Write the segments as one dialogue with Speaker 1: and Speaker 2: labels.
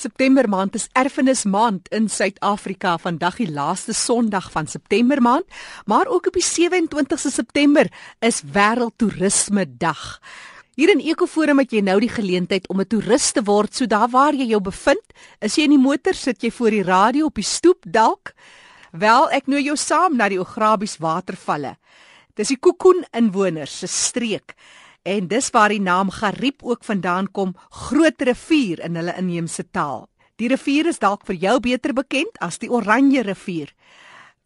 Speaker 1: September maand is erfenis maand in Suid-Afrika. Vandag die laaste Sondag van September maand, maar ook op die 27ste September is wêreldtoerisme dag. Hier in Ekoforum het jy nou die geleentheid om 'n toerist te word, so daar waar jy jou bevind. Is jy in die motor, sit jy voor die radio op die stoep dalk? Wel, ek nooi jou saam na die Ograbies watervalle. Dis die Kokoen inwoners se streek. En dis waar die naam Gariep ook vandaan kom, Groot Rivier in hulle inheemse taal. Die rivier is dalk vir jou beter bekend as die Oranje rivier.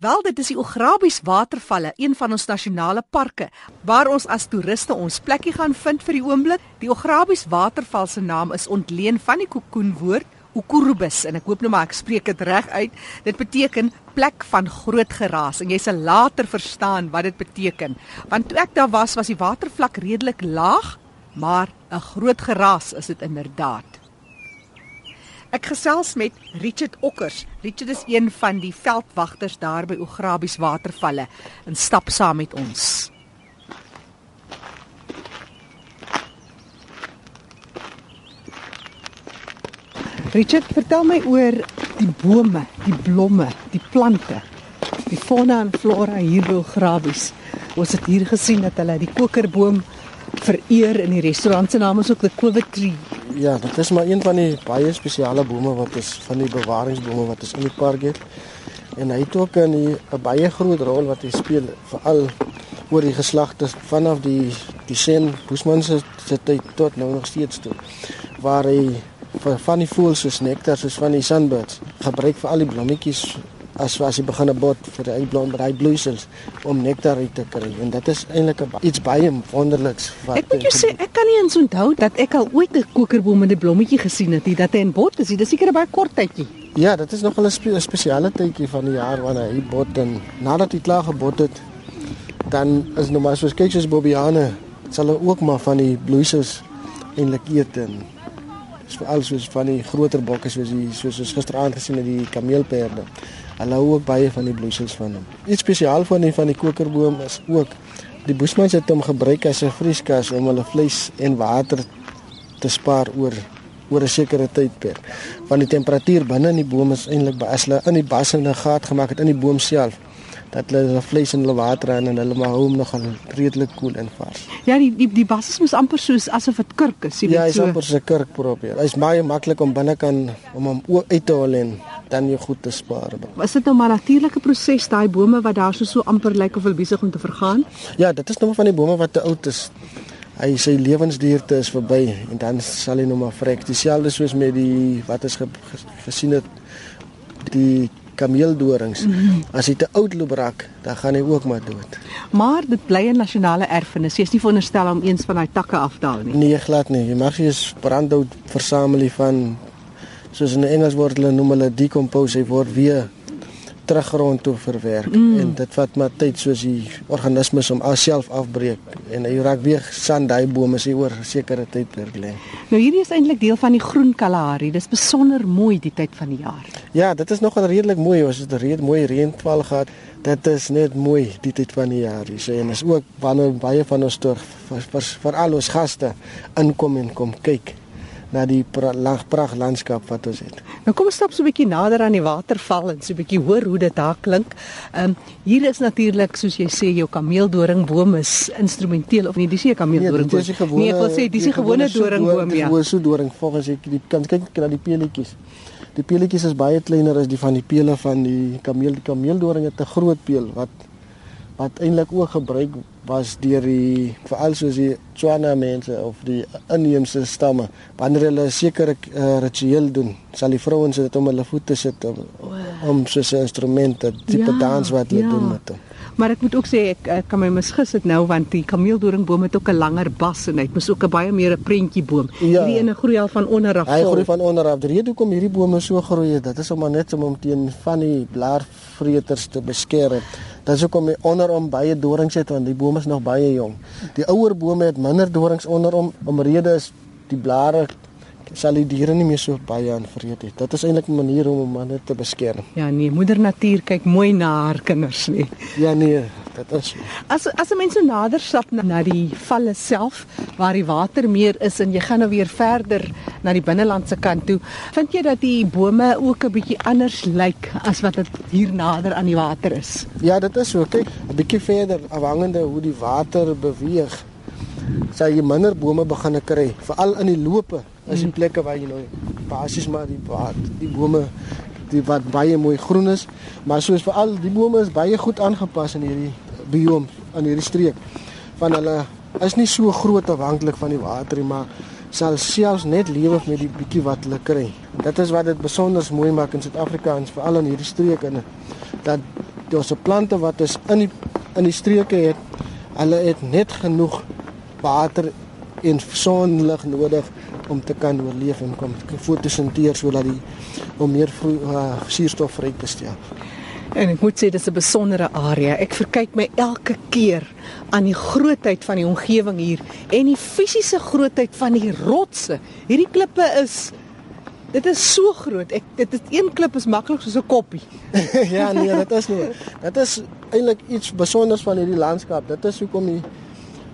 Speaker 1: Wel, dit is die Ograbies watervalle, een van ons nasionale parke waar ons as toeriste ons plekkie gaan vind vir die oomblik. Die Ograbies waterval se naam is ontleen van die kokoen Ukurubus en ek hoop nou maar ek spreek dit reg uit. Dit beteken plek van groot geraas en jy sal later verstaan wat dit beteken. Want toe ek daar was, was die watervlak redelik laag, maar 'n groot geraas is dit inderdaad. Ek gesels met Richard Okkers. Richard is een van die veldwagters daar by Ograbies watervalle en stap saam met ons. Richard, vertel my oor die bome, die blomme, die plante. Die fauna en flora hier by Grabies. Ons het hier gesien dat hulle die kokerboom vereer in die restaurant se naam is ook the Quiver Tree.
Speaker 2: Ja, dit is maar een van die baie spesiale bome wat is van die bewaringsbome wat is in die park het. En hy het ook 'n baie groot rol wat hy speel veral oor die geslagte vanaf die die sen Boesman se tyd tot nou nog steeds toe waar hy van die voëls soos nektar soos van die sunbirds gebruik vir al die blommetjies as as jy begin 'n bot vir die blom by bloeisels om nektar uit te kry en dit is eintlik iets baie wonderliks
Speaker 1: wat Ek moet jou sê ek kan nie eens onthou dat ek al ooit 'n kokerboom met 'n blommetjie gesien het nie dat hy in bot is. Dit is seker 'n baie kort tydjie.
Speaker 2: Ja, dit is nog 'n spe spesiale tydjie van die jaar wanneer hy bot en nadat hy klaar gebot het dan is nou maar soos kyk soos bobiane sal hulle ook maar van die bloeisels eintlik eet en is veral soos van die groter bokke soos die soos ons gisteraand gesien het die kameelperde. Hulle hou ook baie van die bloeisels van hom. Iets spesiaal van die van die kokerboom is ook die boesmans het hom gebruik as 'n vrieskas om hulle vleis en water te spaar oor oor 'n sekere tydperk. Want die temperatuur binne in die boom is eintlik as hulle in die bas 'n gat gemaak het in die boom self dat hulle hulle vleis en hulle water in en hulle maar hou hom nog al redelik koel en vars.
Speaker 1: Ja, die die die basis moet amper soos asof dit kurk is,
Speaker 2: jy weet so. Ja, hy's amper so 'n kurk probeer. Hy's baie maklik om binnekant om hom uit te haal en dan jy goed te spaar.
Speaker 1: Was dit nou maar 'n natuurlike proses daai bome wat daar so so amper lyk of hulle besig om te vergaan?
Speaker 2: Ja, dit is nou van die bome wat te oud is. Hy sy lewensduurte is verby en dan sal hy nou maar vrek. Dieselfde soos met die wat is ge, gesien het die kameeldorings. Mm -hmm. As hy te oud loop raak, dan gaan hy ook maar dood.
Speaker 1: Maar dit bly 'n nasionale erfenis. Jy is nie veronderstel om eens van daai takke af te haal nie.
Speaker 2: Nee, glad nie. Jy mag eens brandhout versamel van soos in Engels word hulle noem hulle decompose, hy word weer teruggrond toe verwerk mm. en dit vat maar tyd soos die organismes om alself afbreek en hy raak weer sand daai bome as hy oor 'n sekere tyd per lê.
Speaker 1: Nou hierdie is eintlik deel van die groen Kalahari. Dis besonder mooi die tyd van die jaar.
Speaker 2: Ja, dit is nogal redelik mooi. Ons het 'n redelik mooi reënval gehad. Dit is net mooi die tyd van die jaar. Sê en is ook wanneer baie van ons toe vir, vir, vir al ons gaste inkom en kom kyk na die lag pragt landskap wat ons het.
Speaker 1: Nou kom ons stap so 'n bietjie nader aan die waterval en so 'n bietjie hoor hoe dit daar klink. Ehm um, hier is natuurlik soos jy sê jou kameeldoringboom is instrumenteel of nie dis 'n kameeldoringboom.
Speaker 2: Nee, gewone, nee,
Speaker 1: ek wil sê dis 'n gewone doringboom ja.
Speaker 2: Dis 'n so doring volgens ek die kan kyk na die peletjies. Die peletjies is baie kleiner as die van die pele van die kameel. Die kameeldoring het 'n groot peel wat wat eintlik ook gebruik was deur die veral soos die Tswana mense of die inheemse stamme wanneer hulle 'n sekere uh, ritueel doen sal die vrouens dit om hulle voete sit om, om soos 'n instrument 'n tipe ja, dans wat hulle ja. doen met hom
Speaker 1: Maar ek moet ook sê ek, ek kan my misgis dit nou want die kameeldoringboom het ook 'n langer bas en hy het mos ook 'n baie meer 'n prentjieboom. Ja. Hierdie ene groei al van onder af.
Speaker 2: Hy groei van onder af. Die rede hoekom hierdie bome so groei, dit is om net om hom teen van die blaarvreters te beskerm. Dit is hoekom hy onderom baie dorings het want die boom is nog baie jong. Die ouer bome het minder dorings onderom omrede is die blare sal die diere nie meer so baie aanvreet nie. Dit is eintlik 'n manier om hom net te beskerm.
Speaker 1: Ja nee, moeder natuur kyk mooi na haar kinders nie.
Speaker 2: Ja nee, Dit is
Speaker 1: As as 'n mens so nader stap na, na die valle self waar die water meer is en jy gaan nou weer verder na die binnelandse kant toe, vind jy dat die bome ook 'n bietjie anders lyk as wat dit hier nader aan die water is?
Speaker 2: Ja, dit is so. Kyk, 'n bietjie verder afhangende hoe die water beweeg, sal jy minder bome begin kry, veral in die loope. Is die plekke waar jy nou basies maar die water, die bome die wat baie mooi groen is, maar soos veral die bome is baie goed aangepas in hierdie biome in hierdie streek. Van hulle is nie so groot afhanklik van die water nie, maar sal selfs net lewe met die bietjie wat hulle kry. Dit is wat dit besonder mooi maak in Suid-Afrika en veral in hierdie streek en dat ons plante wat is in die in die streke het, hulle het net genoeg water en sonlig nodig om te kan oorleef en kom fotosinteer sodat die om meer uh, suurstof vry te stel.
Speaker 1: En ek moet sê dis 'n besondere area. Ek verkyk my elke keer aan die grootheid van die omgewing hier en die fisiese grootheid van die rotse. Hierdie klippe is dit is so groot. Ek dit is een klip is maklik soos 'n koppie.
Speaker 2: ja nee, dit is nie. Dit is eintlik iets besonders van hierdie landskap. Dit is hoekom die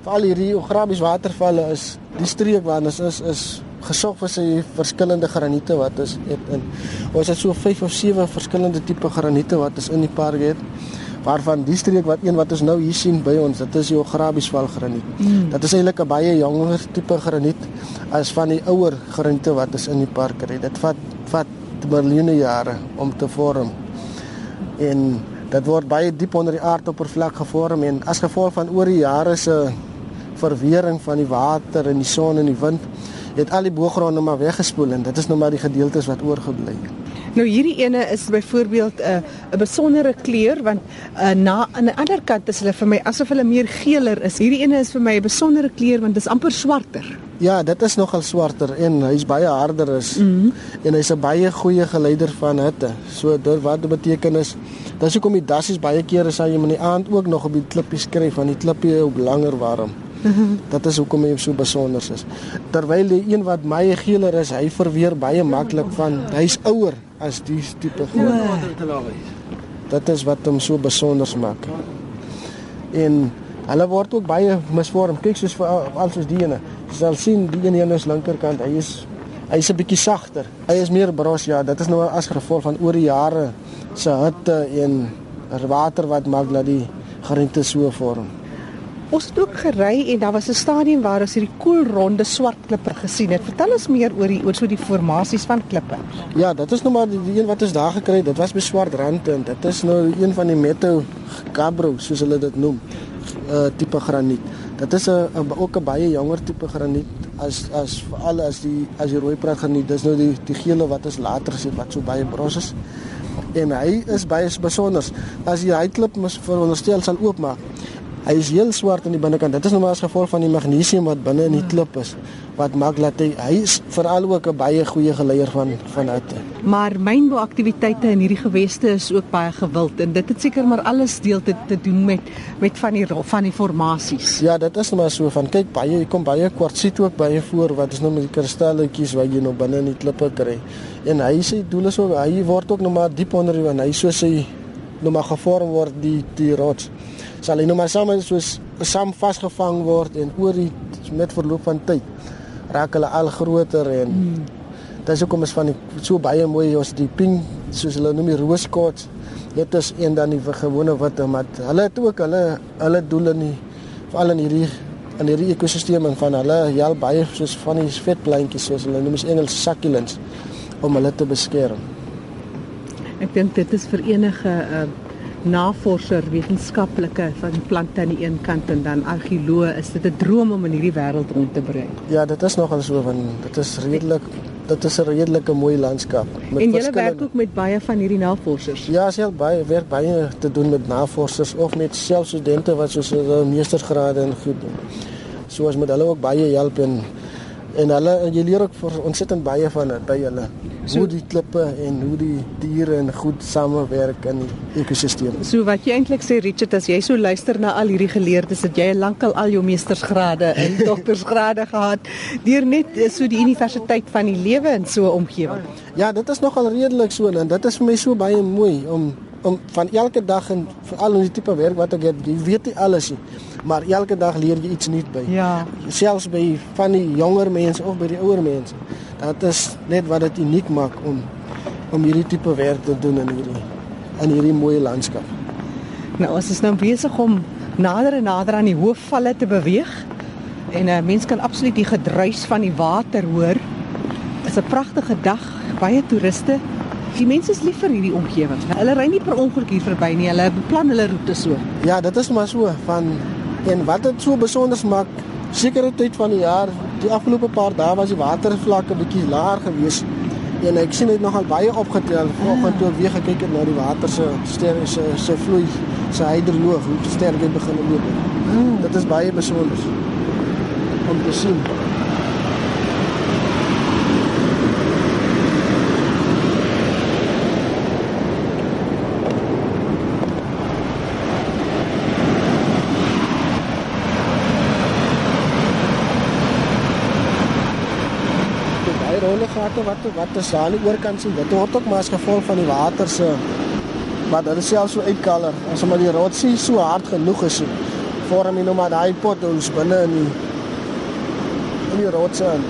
Speaker 2: veral hierdie Ograbies watervalle is die streek waar ons is is gesorg vir sy verskillende graniete wat is het in ons het so 5 of 7 verskillende tipe graniete wat is in die park het waarvan die streek wat een wat ons nou hier sien by ons dit is die Ograbies val graniet. Mm. Dit is eintlik 'n baie jonger tipe graniet as van die ouer graniete wat is in die park het. Dit vat vat miljoene jare om te vorm. En dit word baie diep onder die aardoppervlak gevorm en as gevolg van oor die jare se verwering van die water en die son en die wind het al die booggrond nou maar weggespoel en dit is nou maar die gedeeltes wat oorgebly het.
Speaker 1: Nou hierdie ene is byvoorbeeld 'n uh, 'n besondere kleur want uh, na aan die ander kant is hulle vir my asof hulle meer geeler is. Hierdie ene is vir my 'n besondere kleur want dit is amper swarter.
Speaker 2: Ja, dit is nogal swarter en hy's baie harder is mm -hmm. en hy's 'n baie goeie geleider van hitte. So dit wat beteken is dis hoekom die dassies baie kere sal jy in die aand ook nog op die klippies skryf van die klippie op langer warm. Dat is hoekom hy so besonder is. Terwyl die een wat baie geeler is, hy verweer baie maklik van hy's ouer as die tipe groen. Dit is wat hom so besonder maak. En hulle word ook baie misvorm. Kyk soos vir al soos die ene. Jy sal sien die een hier aan die linkerkant, hy is hy's 'n bietjie sagter. Hy is meer bros ja, dit is nou as gevolg van oor die jare se hitte en water wat maak dat die grente so vorm.
Speaker 1: Ons het ook gery en daar was 'n stadium waar ons hierdie koelronde swart klippe gesien het. Vertel ons meer oor die oor so die formasies van klippe.
Speaker 2: Ja, dit is nou maar die, die een wat ons daar gekry het. Dit was by swart rand en dit is nou een van die meto cabro soos hulle dit noem. uh, tipe graniet. Dit is 'n ook 'n baie jonger tipe graniet as as veral as die as die rooi praat graniet. Dis nou die die gele wat ons later sien wat so baie bros is. En hy is baie besonder. As jy hy klip mos veronderstel sal oopmaak Hy is heel swart aan die binnekant. Dit is nou maar as gevolg van die magnesium wat binne in die klip is wat maak dat hy hy is veral ook 'n baie goeie geleier van van hitte.
Speaker 1: Maar mynbouaktiwiteite in hierdie geweste is ook baie gewild en dit het seker maar alles deel te, te doen met met van die van die formasies.
Speaker 2: Ja, dit is nou maar so van kyk baie hier kom baie kwartsiet ook baie voor wat is nou met die kristalletjies wat jy nou binne in die klippe kry. En hy sê doel is ook hy word ook nou maar diep onder die want hy so sy nou maar gevorm word die die rots sal hy nou maar saam soos saam vasgevang word en oor die met verloop van tyd raak hulle al groter en hmm. dit is hoekom is van die so baie mooi ons die pink soos hulle noem die rooskots dit is een dan die gewone witte maar hulle het ook hulle hulle doel in die veral in hierdie in hierdie ekosisteem en van hulle heel baie soos van die vetpleintjies soos hulle noem is Engels succulents om hulle te beskerm.
Speaker 1: Ek dink dit is vir enige uh, navorser, wetenskaplike van plante aan die een kant en dan argeoloog, is dit 'n droom om in hierdie wêreld rond te bring.
Speaker 2: Ja, dit is nogal so van dit is redelik dit is 'n redelike mooi landskap
Speaker 1: met En jy werk ook met baie van hierdie navorsers.
Speaker 2: Ja, self baie werk baie te doen met navorsers of met selfstudente wat soos meestersgrade en goed doen. Soos met hulle ook baie help en en hulle jy leer ook vir ontsettend baie van by hulle so, hoe die klippe en hoe die diere en goed samewerk in die ekosisteem.
Speaker 1: So wat jy eintlik sê Richard as jy so luister na al hierdie geleerdes het jy lankal al jou meestersgrade en doktorsgrade gehad deur net eh, so die universiteit van die lewe in so 'n omgewing.
Speaker 2: Ja, dit is nogal redelik so en dit is vir my so baie mooi om om van elke dag en veral in die tipe werk wat ek het, jy weet nie alles nie, maar elke dag leer jy iets nuuts by.
Speaker 1: Ja.
Speaker 2: Selfs by van die jonger mense of by die ouer mense. Dat is net wat dit uniek maak om om hierdie tipe werk te doen in hierdie in hierdie mooi landskap.
Speaker 1: Nou ons is nou besig om nader en nader aan die hoofvalle te beweeg. En 'n uh, mens kan absoluut die gedruis van die water hoor. Dit is 'n pragtige dag, baie toeriste. Die mense is lief vir hierdie omgewing. Hulle ry nie per ongeluk hier verby nie. Hulle beplan hulle roete so.
Speaker 2: Ja, dit is maar so van en wat dit so besonder maak, sekere tyd van die jaar, die afgelope paar dae was die watervlakke bietjie laer geweest. En ek sien dit nogal baie opgetel. Vanoggend toe ek weer gekyk het na die water se sterre se se vloei, se hydroloog, hoe sterk dit begin loop. Mm. Dit is baie besonder om te sien. Ronde gate wat wat is aan die oorkant sien dit word ook maar as gevolg van die water se wat hulle self so uitkaller as omdat die rotsie so hard genoeg is vorm jy nou maar daai potholes binne in die in die rotse in.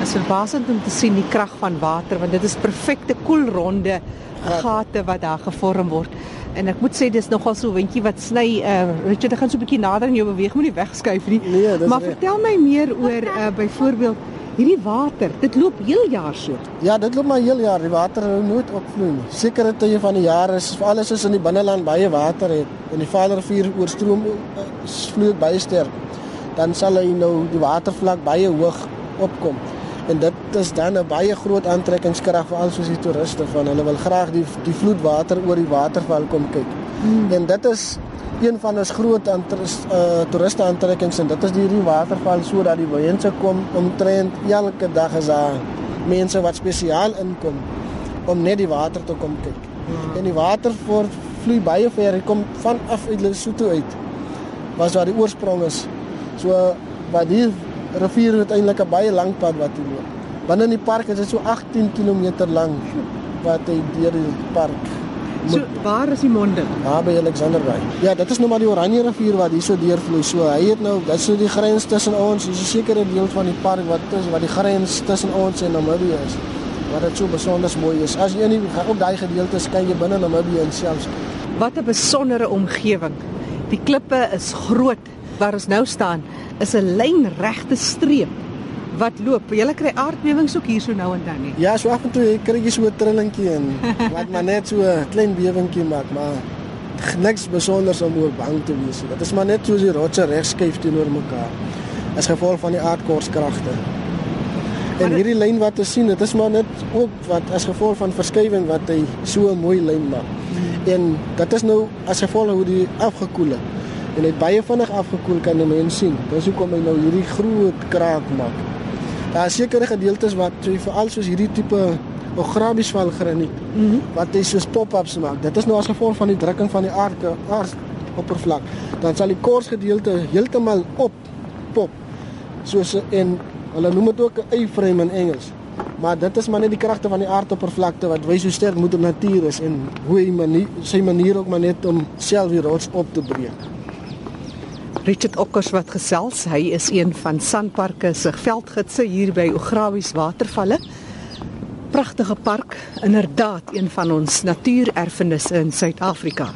Speaker 1: Dit is verbasend om te sien die krag van water want dit is perfekte koelronde gate wat daar gevorm word. En ek moet sê dis nogal so windjie wat sny uh Richard, ek gaan so 'n bietjie nader in jou beweeg, moenie wegskuif nie.
Speaker 2: Nee,
Speaker 1: maar vertel my meer oor uh byvoorbeeld hierdie water. Dit loop heel jaar so.
Speaker 2: Ja, dit loop maar heel jaar. Die water hou nooit opvloei nie. Sekere tye van die jaar is alles is in die binneland baie water het en die Vaderrivier oorstroom uh, vloei baie sterk. Dan sal hy nou die watervlak baie hoog opkom. En dit is dan 'n baie groot aantrekkingskrag vir al soos die toeriste van hulle wil graag die die vloedwater oor die waterval kom kyk. Hmm. En dit is een van ons groot uh, toeriste aantrekkings en dit is die hierdie waterval sodat die mense kom omtrent elke dag is daar mense wat spesiaal inkom om net die water te kom kyk. Hmm. En die water voort vloei baie ver, dit kom van af uit Lesotho uit. Was waar die oorsprong is. So wat die rivier het eintlik 'n baie lang pad wat loop. Binne in die park is dit so 18 km lank wat hy deur die park.
Speaker 1: So waar is die monding?
Speaker 2: Daar by Alexanderby. Ja, dit is nou maar die Oranje rivier wat hier so deurvloei. So hy het nou, dit is nou die grens tussen ons, dis 'n sekere deel van die park wat is wat die grens tussen ons en Namibië is. Wat dit so besonder mooi is. As jy nie op daai gedeelte is, kan jy binne Namibië selfs.
Speaker 1: Wat 'n besondere omgewing. Die klippe is groot waar ons nou staan is 'n lynregte streep wat loop. Jy kry aardbewings ook hier so nou en dan nie.
Speaker 2: Ja, so af en toe kry jy so 'n trillingkie en wat maar net so 'n klein bewingkie maak, maar niks besonders om oor bang te wees. Dit is maar net soos die rotse regskuif teenoor mekaar. As gevolg van die aardkorskragte. En hierdie lyn wat te sien, dit is maar net ook wat as gevolg van verskywing wat hy so 'n mooi lyn maak. Hmm. En dit is nou as gevolg hoe die afgekoel het en hy baie vinnig afgekoel kan die mens sien. Dis hoekom hy nou hierdie groot kraak maak. Daar is sekere gedeeltes wat so veral soos hierdie tipe ograbiesval graniet mm -hmm. wat hy soos pop-ups maak. Dit is nou as gevolg van die drukking van die aarde aard oppervlak. Dan sal die kors gedeelte heeltemal op pop. Soos en hulle noem dit ook 'n A-frame in Engels. Maar dit is maar net die kragte van die aardoppervlakte wat wys hoe sterk moeder natuur is en hoe hy manier sy manier ook maar net om self die rots op te breek.
Speaker 1: Richard Okkers wat gesels, hy is een van Sanparke se veldgidse hier by Ograwies Watervalle. Pragtige park, inderdaad een van ons natuurerfenisse in Suid-Afrika.